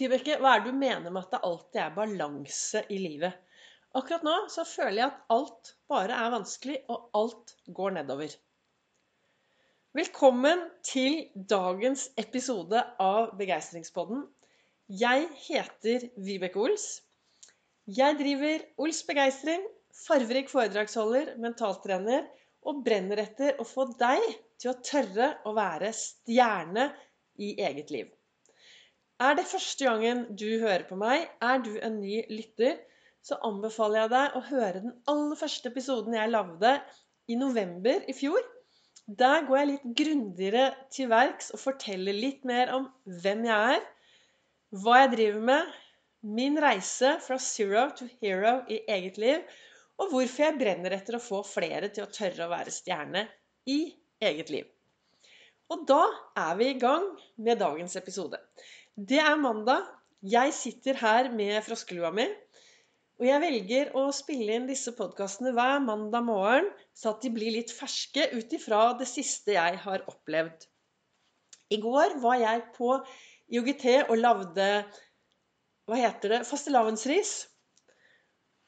Vibeke, hva er det du mener med at det alltid er balanse i livet? Akkurat nå så føler jeg at alt bare er vanskelig, og alt går nedover. Velkommen til dagens episode av Begeistringspodden. Jeg heter Vibeke Ols. Jeg driver Ols Begeistring, farverik foredragsholder, mentaltrener og brenner etter å få deg til å tørre å være stjerne i eget liv. Er det første gangen du hører på meg, er du en ny lytter, så anbefaler jeg deg å høre den aller første episoden jeg lagde i november i fjor. Der går jeg litt grundigere til verks og forteller litt mer om hvem jeg er, hva jeg driver med, min reise fra zero to hero i eget liv, og hvorfor jeg brenner etter å få flere til å tørre å være stjerne i eget liv. Og da er vi i gang med dagens episode. Det er mandag. Jeg sitter her med froskelua mi. Og jeg velger å spille inn disse podkastene hver mandag morgen, så at de blir litt ferske ut ifra det siste jeg har opplevd. I går var jeg på IOGT og lagde hva heter det fastelavnsris.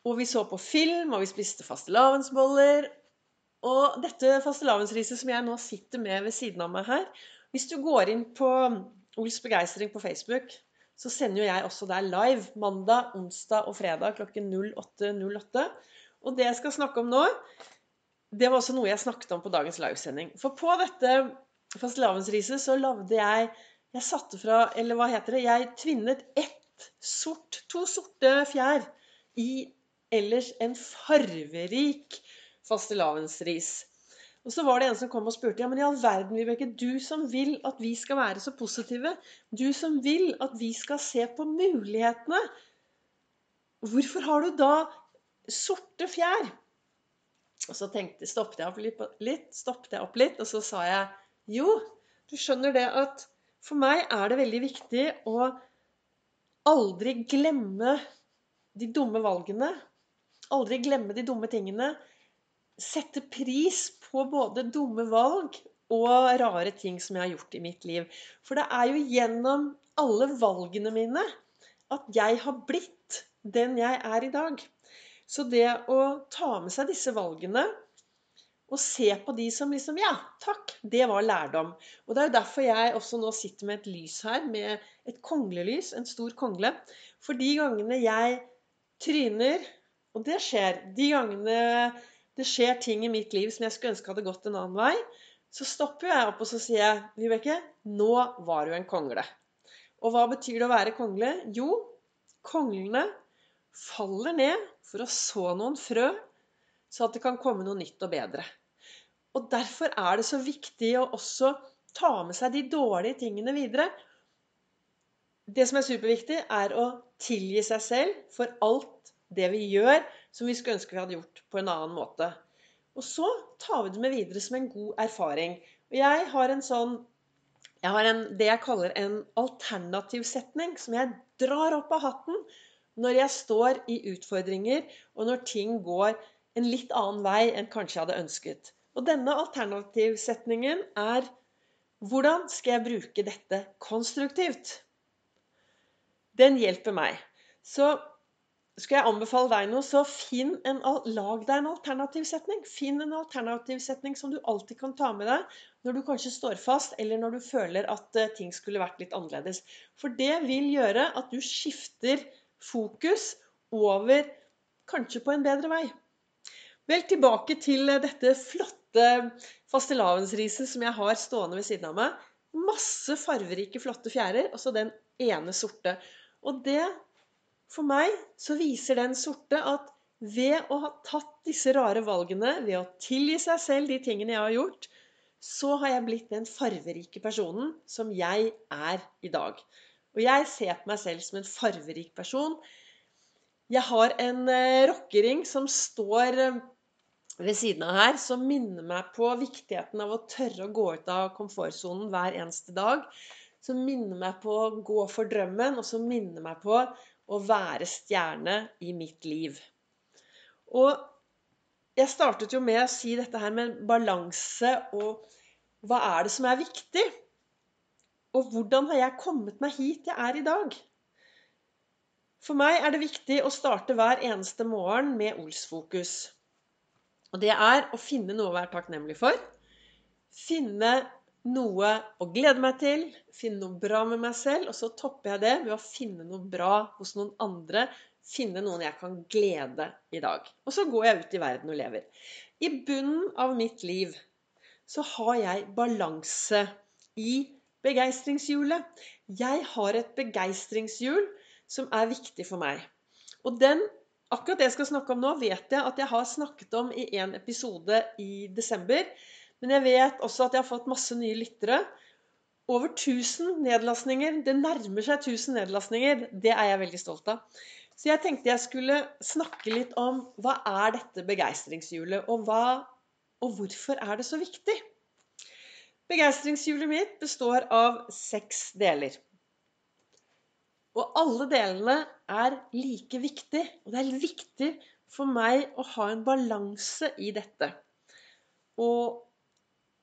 Og vi så på film, og vi spiste fastelavnsboller. Og dette fastelavnsriset som jeg nå sitter med ved siden av meg her Hvis du går inn på Ols begeistring på Facebook, så sender jo jeg også der live mandag, onsdag og fredag klokken 08.08. 08. Og det jeg skal snakke om nå, det var også noe jeg snakket om på dagens livesending. For på dette fastelavnsriset så lagde jeg Jeg satte fra Eller hva heter det? Jeg tvinnet ett sort, to sorte fjær i ellers en farverik fastelavnsris. Og så var det en som kom og spurte ja, men i all verden, Vibeke, du som vil at vi skal være så positive, du som vil at vi skal se på mulighetene, hvorfor har du da sorte fjær? Og så tenkte, stoppet, jeg opp litt, stoppet jeg opp litt, og så sa jeg jo, du skjønner det at for meg er det veldig viktig å aldri glemme de dumme valgene. Aldri glemme de dumme tingene sette pris på både dumme valg og rare ting som jeg har gjort i mitt liv. For det er jo gjennom alle valgene mine at jeg har blitt den jeg er i dag. Så det å ta med seg disse valgene og se på de som liksom Ja, takk, det var lærdom. Og det er jo derfor jeg også nå sitter med et lys her, med et konglelys, en stor kongle. For de gangene jeg tryner, og det skjer, de gangene det skjer ting i mitt liv som jeg skulle ønske hadde gått en annen vei, så stopper jeg opp og så sier jeg, Vibeke, nå var du en kongle. Og hva betyr det å være kongle? Jo, konglene faller ned for å så noen frø, så at det kan komme noe nytt og bedre. Og derfor er det så viktig å også ta med seg de dårlige tingene videre. Det som er superviktig, er å tilgi seg selv for alt det vi gjør som vi skulle ønske vi hadde gjort på en annen måte. Og så tar vi det med videre som en god erfaring. Og jeg har en sånn jeg har en, det jeg kaller en alternativsetning, som jeg drar opp av hatten når jeg står i utfordringer, og når ting går en litt annen vei enn kanskje jeg hadde ønsket. Og denne alternativsetningen er Hvordan skal jeg bruke dette konstruktivt? Den hjelper meg. Så skal jeg anbefale deg noe, så finn en, lag deg en alternativ setning. Finn en alternativ setning som du alltid kan ta med deg når du kanskje står fast, eller når du føler at uh, ting skulle vært litt annerledes. For det vil gjøre at du skifter fokus over kanskje på en bedre vei. Vel, tilbake til uh, dette flotte fastelavnsriset som jeg har stående ved siden av meg. Masse farverike, flotte fjærer, og så den ene sorte. Og det for meg så viser den sorte at ved å ha tatt disse rare valgene, ved å tilgi seg selv de tingene jeg har gjort, så har jeg blitt den farverike personen som jeg er i dag. Og jeg ser på meg selv som en farverik person. Jeg har en eh, rockering som står eh, ved siden av her, som minner meg på viktigheten av å tørre å gå ut av komfortsonen hver eneste dag. Som minner meg på å gå for drømmen, og som minner meg på å være stjerne i mitt liv. Og jeg startet jo med å si dette her med balanse og hva er det som er viktig? Og hvordan har jeg kommet meg hit jeg er i dag? For meg er det viktig å starte hver eneste morgen med Ols-fokus. Og det er å finne noe å være takknemlig for. Finne noe å glede meg til. Finne noe bra med meg selv. Og så topper jeg det ved å finne noe bra hos noen andre. Finne noen jeg kan glede i dag. Og så går jeg ut i verden og lever. I bunnen av mitt liv så har jeg balanse i begeistringshjulet. Jeg har et begeistringshjul som er viktig for meg. Og den, akkurat det jeg skal snakke om nå, vet jeg at jeg har snakket om i en episode i desember. Men jeg vet også at jeg har fått masse nye lyttere. Over 1000 nedlastninger. Det nærmer seg 1000 nedlastninger. Det er jeg veldig stolt av. Så jeg tenkte jeg skulle snakke litt om hva er dette begeistringshjulet, og, hva, og hvorfor er det så viktig? Begeistringshjulet mitt består av seks deler. Og alle delene er like viktig. Og det er viktig for meg å ha en balanse i dette. Og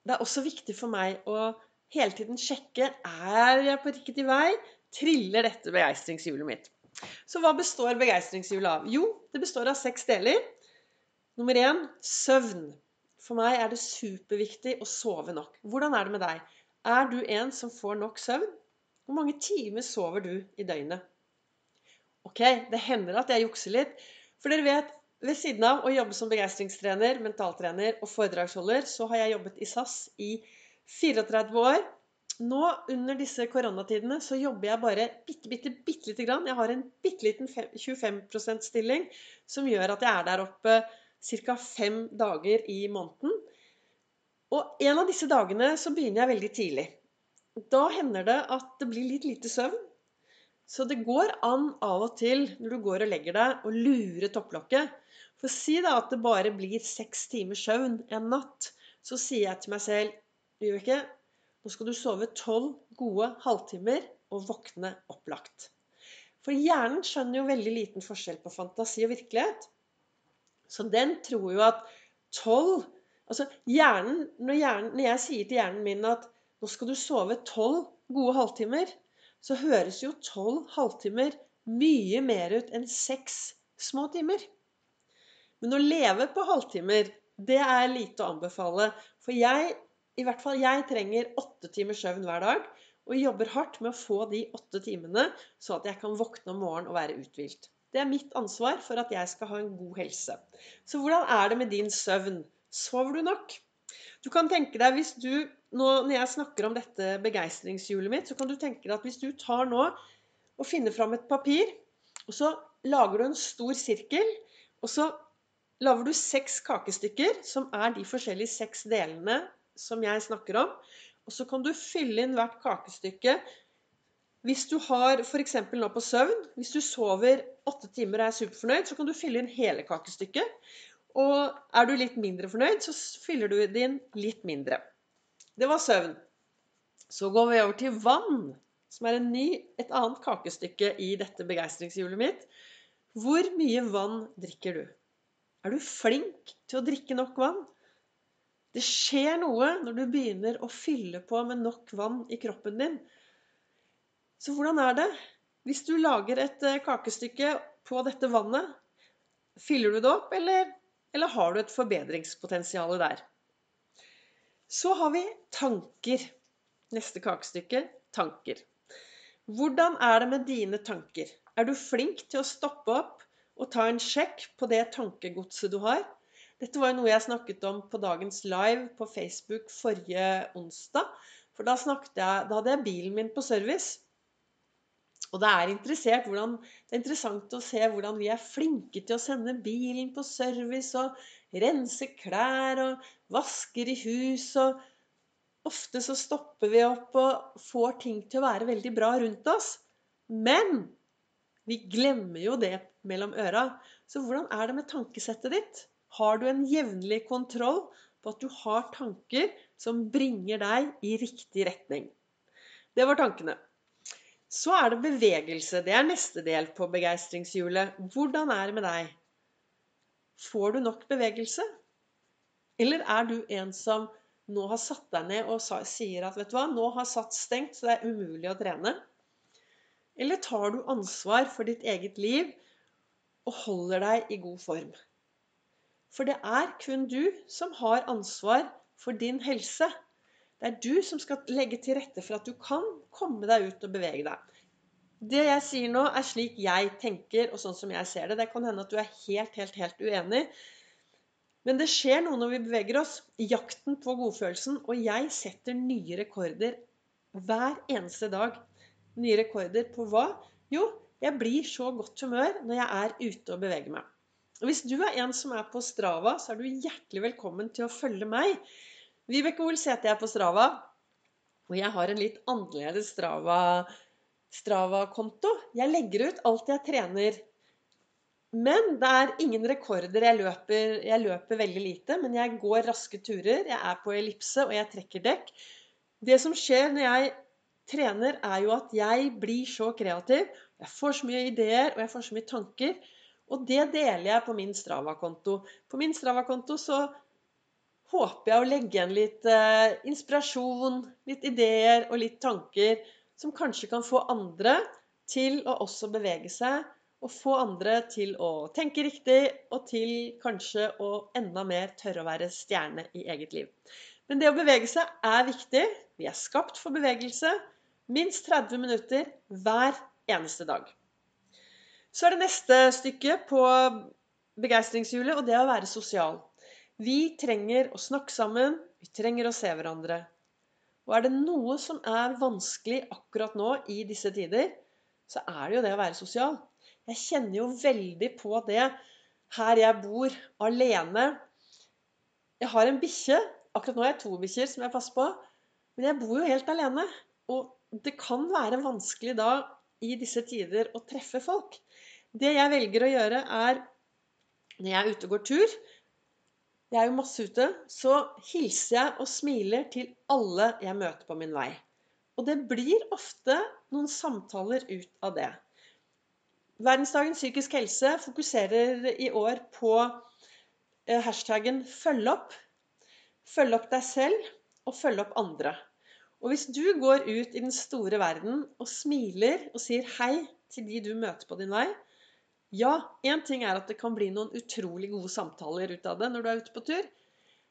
det er også viktig for meg å hele tiden sjekke er jeg på riktig vei. Triller dette begeistringshjulet mitt? Så hva består begeistringshjulet av? Jo, det består av seks deler. Nummer én søvn. For meg er det superviktig å sove nok. Hvordan er det med deg? Er du en som får nok søvn? Hvor mange timer sover du i døgnet? Ok, det hender at jeg jukser litt. For dere vet, ved siden av å jobbe som begeistringstrener, mentaltrener og foredragsholder, så har jeg jobbet i SAS i 34 år. Nå under disse koronatidene så jobber jeg bare bitte, bitte, bitte lite grann. Jeg har en bitte liten 25 %-stilling som gjør at jeg er der oppe ca. fem dager i måneden. Og en av disse dagene så begynner jeg veldig tidlig. Da hender det at det blir litt lite søvn. Så det går an av og til når du går og legger deg, å lure topplokket. For si da at det bare blir seks timers søvn en natt. Så sier jeg til meg selv Vibeke, nå skal du sove tolv gode halvtimer og våkne opplagt. For hjernen skjønner jo veldig liten forskjell på fantasi og virkelighet. Så den tror jo at tolv Altså hjernen når, hjernen når jeg sier til hjernen min at nå skal du sove tolv gode halvtimer. Så høres jo tolv halvtimer mye mer ut enn seks små timer. Men å leve på halvtimer, det er lite å anbefale. For jeg, i hvert fall jeg, trenger åtte timers søvn hver dag. Og jobber hardt med å få de åtte timene, så at jeg kan våkne om morgenen og være uthvilt. Det er mitt ansvar for at jeg skal ha en god helse. Så hvordan er det med din søvn? Sover du nok? Du kan tenke deg hvis du nå, Når jeg snakker om dette begeistringshjulet mitt, så kan du tenke deg at hvis du tar nå og finner fram et papir, og så lager du en stor sirkel, og så lager du seks kakestykker, som er de forskjellige seks delene som jeg snakker om. Og så kan du fylle inn hvert kakestykke. Hvis du har f.eks. nå på søvn, hvis du sover åtte timer og er superfornøyd, så kan du fylle inn hele kakestykket. Og er du litt mindre fornøyd, så fyller du det inn litt mindre. Det var søvn. Så går vi over til vann, som er ny, et annet kakestykke i dette begeistringshjulet mitt. Hvor mye vann drikker du? Er du flink til å drikke nok vann? Det skjer noe når du begynner å fylle på med nok vann i kroppen din. Så hvordan er det? Hvis du lager et eh, kakestykke på dette vannet, fyller du det opp, eller eller har du et forbedringspotensial der? Så har vi tanker. Neste kakestykke tanker. Hvordan er det med dine tanker? Er du flink til å stoppe opp og ta en sjekk på det tankegodset du har? Dette var jo noe jeg snakket om på dagens live på Facebook forrige onsdag. For da, jeg, da hadde jeg bilen min på service. Og det er, hvordan, det er interessant å se hvordan vi er flinke til å sende bilen på service og rense klær og vasker i hus. og Ofte så stopper vi opp og får ting til å være veldig bra rundt oss. Men vi glemmer jo det mellom øra. Så hvordan er det med tankesettet ditt? Har du en jevnlig kontroll på at du har tanker som bringer deg i riktig retning? Det var tankene. Så er det bevegelse. Det er neste del på begeistringshjulet. Hvordan er det med deg? Får du nok bevegelse? Eller er du en som nå har satt deg ned og sier at vet du hva, nå har satt stengt, så det er umulig å trene? Eller tar du ansvar for ditt eget liv og holder deg i god form? For det er kun du som har ansvar for din helse. Det er du som skal legge til rette for at du kan komme deg ut og bevege deg. Det jeg sier nå, er slik jeg tenker, og sånn som jeg ser det. Det kan hende at du er helt, helt, helt uenig. Men det skjer noe når vi beveger oss. Jakten på godfølelsen. Og jeg setter nye rekorder hver eneste dag. Nye rekorder på hva? Jo, jeg blir så godt humør når jeg er ute og beveger meg. Og Hvis du er en som er på Strava, så er du hjertelig velkommen til å følge meg. Vibeke Ols heter jeg på Strava. Og jeg har en litt annerledes Strava Strava-konto. Jeg legger ut alt jeg trener. Men det er ingen rekorder. Jeg løper, jeg løper, veldig lite, men jeg går raske turer. Jeg er på ellipse, og jeg trekker dekk. Det som skjer når jeg trener, er jo at jeg blir så kreativ. Jeg får så mye ideer, og jeg får så mye tanker. Og det deler jeg på min Strava-konto. På min Strava-konto så håper jeg å legge igjen litt eh, inspirasjon, litt ideer og litt tanker som kanskje kan få andre til å også bevege seg, og få andre til å tenke riktig, og til kanskje å enda mer tørre å være stjerne i eget liv. Men det å bevege seg er viktig. Vi er skapt for bevegelse. Minst 30 minutter hver eneste dag. Så er det neste stykke på begeistringshjulet, og det er å være sosial. Vi trenger å snakke sammen. Vi trenger å se hverandre. Og er det noe som er vanskelig akkurat nå i disse tider, så er det jo det å være sosial. Jeg kjenner jo veldig på det her jeg bor alene. Jeg har en bikkje. Akkurat nå har jeg to bikkjer som jeg passer på. Men jeg bor jo helt alene. Og det kan være vanskelig da i disse tider å treffe folk. Det jeg velger å gjøre, er når jeg er ute og går tur, jeg er jo masse ute, så hilser jeg og smiler til alle jeg møter på min vei. Og det blir ofte noen samtaler ut av det. Verdensdagen psykisk helse fokuserer i år på eh, hashtaggen 'følg opp'. Følg opp deg selv, og følg opp andre. Og hvis du går ut i den store verden og smiler og sier hei til de du møter på din vei, ja, én ting er at det kan bli noen utrolig gode samtaler ut av det når du er ute på tur.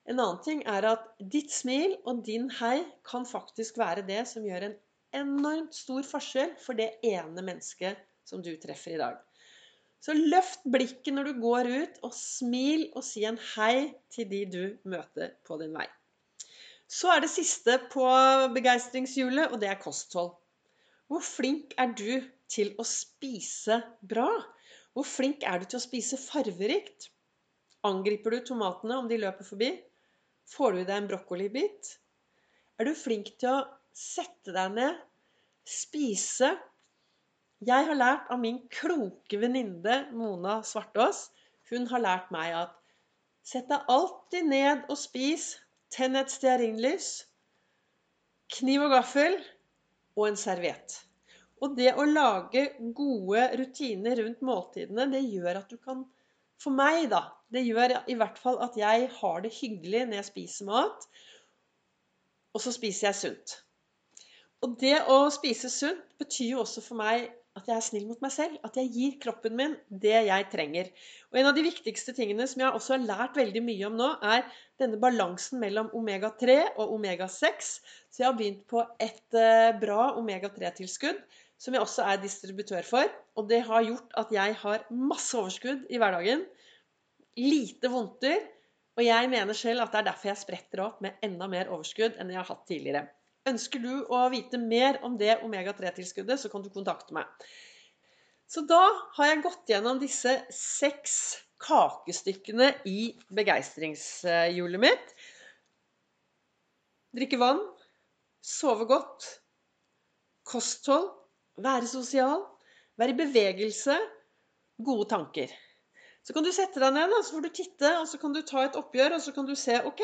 En annen ting er at ditt smil og din hei kan faktisk være det som gjør en enormt stor forskjell for det ene mennesket som du treffer i dag. Så løft blikket når du går ut, og smil og si en hei til de du møter på din vei. Så er det siste på begeistringshjulet, og det er kosthold. Hvor flink er du til å spise bra? Hvor flink er du til å spise farverikt? Angriper du tomatene om de løper forbi? Får du i deg en brokkolibit? Er du flink til å sette deg ned, spise? Jeg har lært av min kloke venninne Mona Svartås. Hun har lært meg at sett deg alltid ned og spis. Tenn et stearinlys, kniv og gaffel og en serviett. Og det å lage gode rutiner rundt måltidene, det gjør at du kan For meg, da. Det gjør i hvert fall at jeg har det hyggelig når jeg spiser mat. Og så spiser jeg sunt. Og det å spise sunt betyr jo også for meg at jeg er snill mot meg selv. At jeg gir kroppen min det jeg trenger. Og en av de viktigste tingene som jeg også har lært veldig mye om nå, er denne balansen mellom omega-3 og omega-6. Så jeg har begynt på et eh, bra omega-3-tilskudd som jeg også er distributør for. Og det har gjort at jeg har masse overskudd i hverdagen. Lite vondter. Og jeg mener selv at det er derfor jeg spretter opp med enda mer overskudd enn jeg har hatt tidligere. Ønsker du å vite mer om det omega-3-tilskuddet, så kan du kontakte meg. Så da har jeg gått gjennom disse seks kakestykkene i begeistringshjulet mitt. Drikke vann, sove godt, kosthold, være sosial, være i bevegelse, gode tanker. Så kan du sette deg ned, så får du titte, og så kan du ta et oppgjør, og så kan du se OK.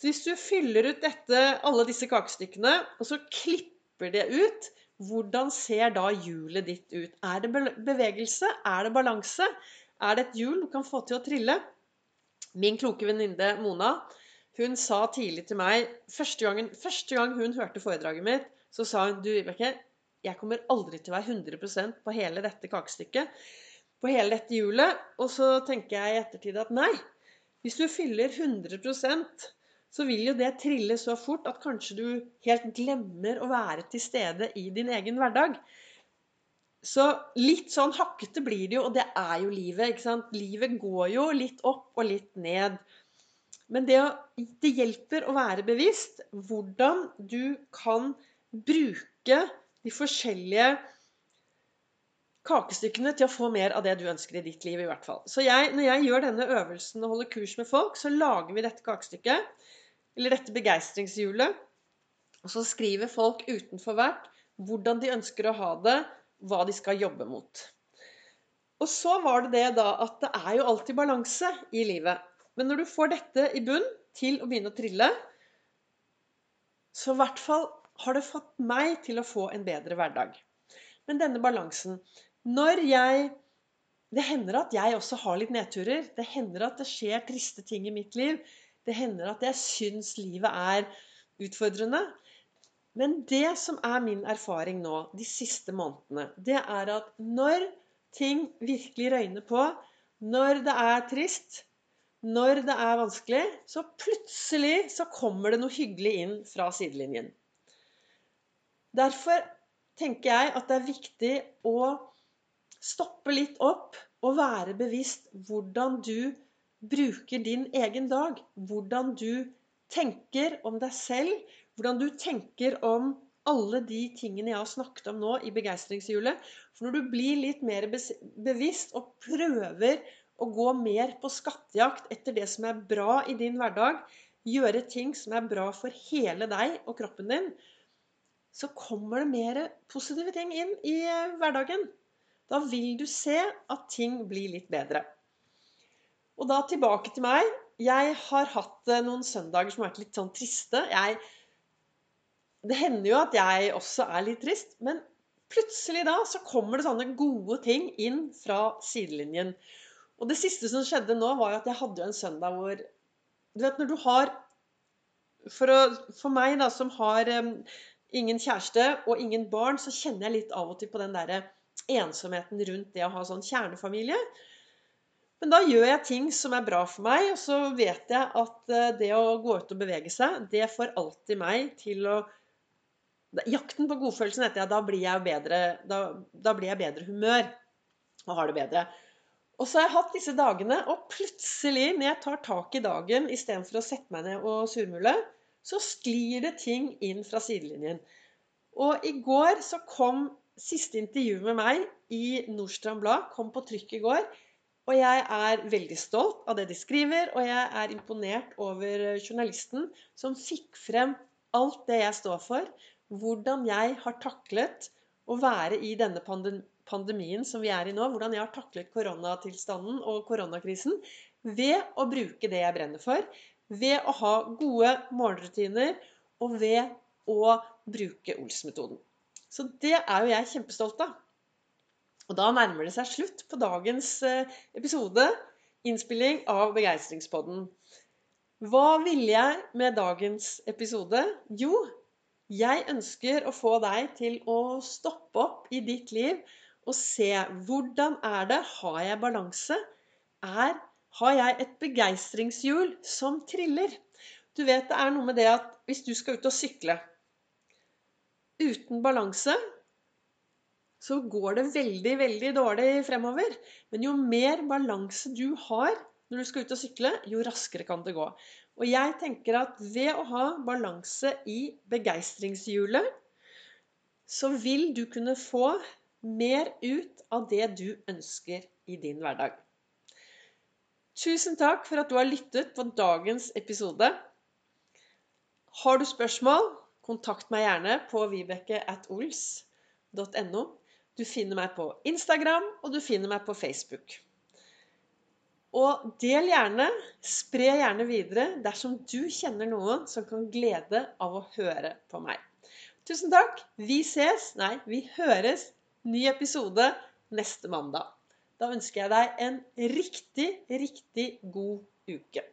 Så hvis du fyller ut dette, alle disse kakestykkene, og så klipper det ut, hvordan ser da hjulet ditt ut? Er det bevegelse? Er det balanse? Er det et hjul du kan få til å trille? Min kloke venninne Mona hun sa tidlig til meg første, gangen, første gang hun hørte foredraget mitt, så sa hun du, Vibeke, jeg kommer aldri til å være 100% på hele dette kakestykket, på hele dette hjulet. Og så tenker jeg i ettertid at nei, hvis du fyller 100 så vil jo det trille så fort at kanskje du helt glemmer å være til stede i din egen hverdag. Så litt sånn hakkete blir det jo, og det er jo livet. ikke sant? Livet går jo litt opp og litt ned. Men det, det hjelper å være bevisst hvordan du kan bruke de forskjellige kakestykkene til å få mer av det du ønsker i ditt liv, i hvert fall. Så jeg, når jeg gjør denne øvelsen og holder kurs med folk, så lager vi dette kakestykket, eller dette begeistringshjulet, og så skriver folk utenfor hvert hvordan de ønsker å ha det, hva de skal jobbe mot. Og så var det det da at det er jo alltid balanse i livet. Men når du får dette i bunn til å begynne å trille, så i hvert fall har det fått meg til å få en bedre hverdag. Men denne balansen Når jeg Det hender at jeg også har litt nedturer. Det hender at det skjer triste ting i mitt liv. Det hender at jeg syns livet er utfordrende. Men det som er min erfaring nå de siste månedene, det er at når ting virkelig røyner på, når det er trist, når det er vanskelig, så plutselig så kommer det noe hyggelig inn fra sidelinjen. Derfor tenker jeg at det er viktig å stoppe litt opp og være bevisst hvordan du bruker din egen dag. Hvordan du tenker om deg selv, hvordan du tenker om alle de tingene jeg har snakket om nå i begeistringshjulet. For når du blir litt mer bevisst og prøver å gå mer på skattejakt etter det som er bra i din hverdag, gjøre ting som er bra for hele deg og kroppen din, så kommer det mer positive ting inn i eh, hverdagen. Da vil du se at ting blir litt bedre. Og da tilbake til meg. Jeg har hatt eh, noen søndager som har vært litt sånn triste. Jeg det hender jo at jeg også er litt trist, men plutselig da så kommer det sånne gode ting inn fra sidelinjen. Og det siste som skjedde nå, var at jeg hadde jo en søndag hvor Du vet når du har For, å, for meg, da, som har um, ingen kjæreste og ingen barn, så kjenner jeg litt av og til på den derre ensomheten rundt det å ha sånn kjernefamilie. Men da gjør jeg ting som er bra for meg, og så vet jeg at uh, det å gå ut og bevege seg, det får alltid meg til å Jakten på godfølelsen heter jeg. Da blir jeg bedre, da, da blir jeg bedre humør og har det bedre. Og så har jeg hatt disse dagene, og plutselig, når jeg tar tak i dagen istedenfor å sette meg ned og surmule, så sklir det ting inn fra sidelinjen. Og i går så kom siste intervju med meg i Nordstrand Blad. Kom på trykk i går. Og jeg er veldig stolt av det de skriver, og jeg er imponert over journalisten som fikk frem alt det jeg står for, hvordan jeg har taklet å være i denne pandemien som vi er i nå, hvordan jeg har taklet koronatilstanden og koronakrisen ved å bruke det jeg brenner for, ved å ha gode morgenrutiner og ved å bruke Ols-metoden. Så det er jo jeg kjempestolt av. Og da nærmer det seg slutt på dagens eh, episode, innspilling av Begeistringspodden. Hva ville jeg med dagens episode? Jo, jeg ønsker å få deg til å stoppe opp i ditt liv og se hvordan er det Har jeg balanse? Er, har jeg et begeistringshjul som triller? Du vet det er noe med det at hvis du skal ut og sykle uten balanse, så går det veldig, veldig dårlig fremover. Men jo mer balanse du har når du skal ut og sykle, jo raskere kan det gå. Og jeg tenker at ved å ha balanse i begeistringshjulet, så vil du kunne få mer ut av det du ønsker i din hverdag. Tusen takk for at du har lyttet på dagens episode. Har du spørsmål, kontakt meg gjerne på vibeke.ols.no. Du finner meg på Instagram, og du finner meg på Facebook. Og del gjerne, spre gjerne videre dersom du kjenner noen som kan glede av å høre på meg. Tusen takk. Vi ses, nei, vi høres. Ny episode neste mandag. Da ønsker jeg deg en riktig, riktig god uke.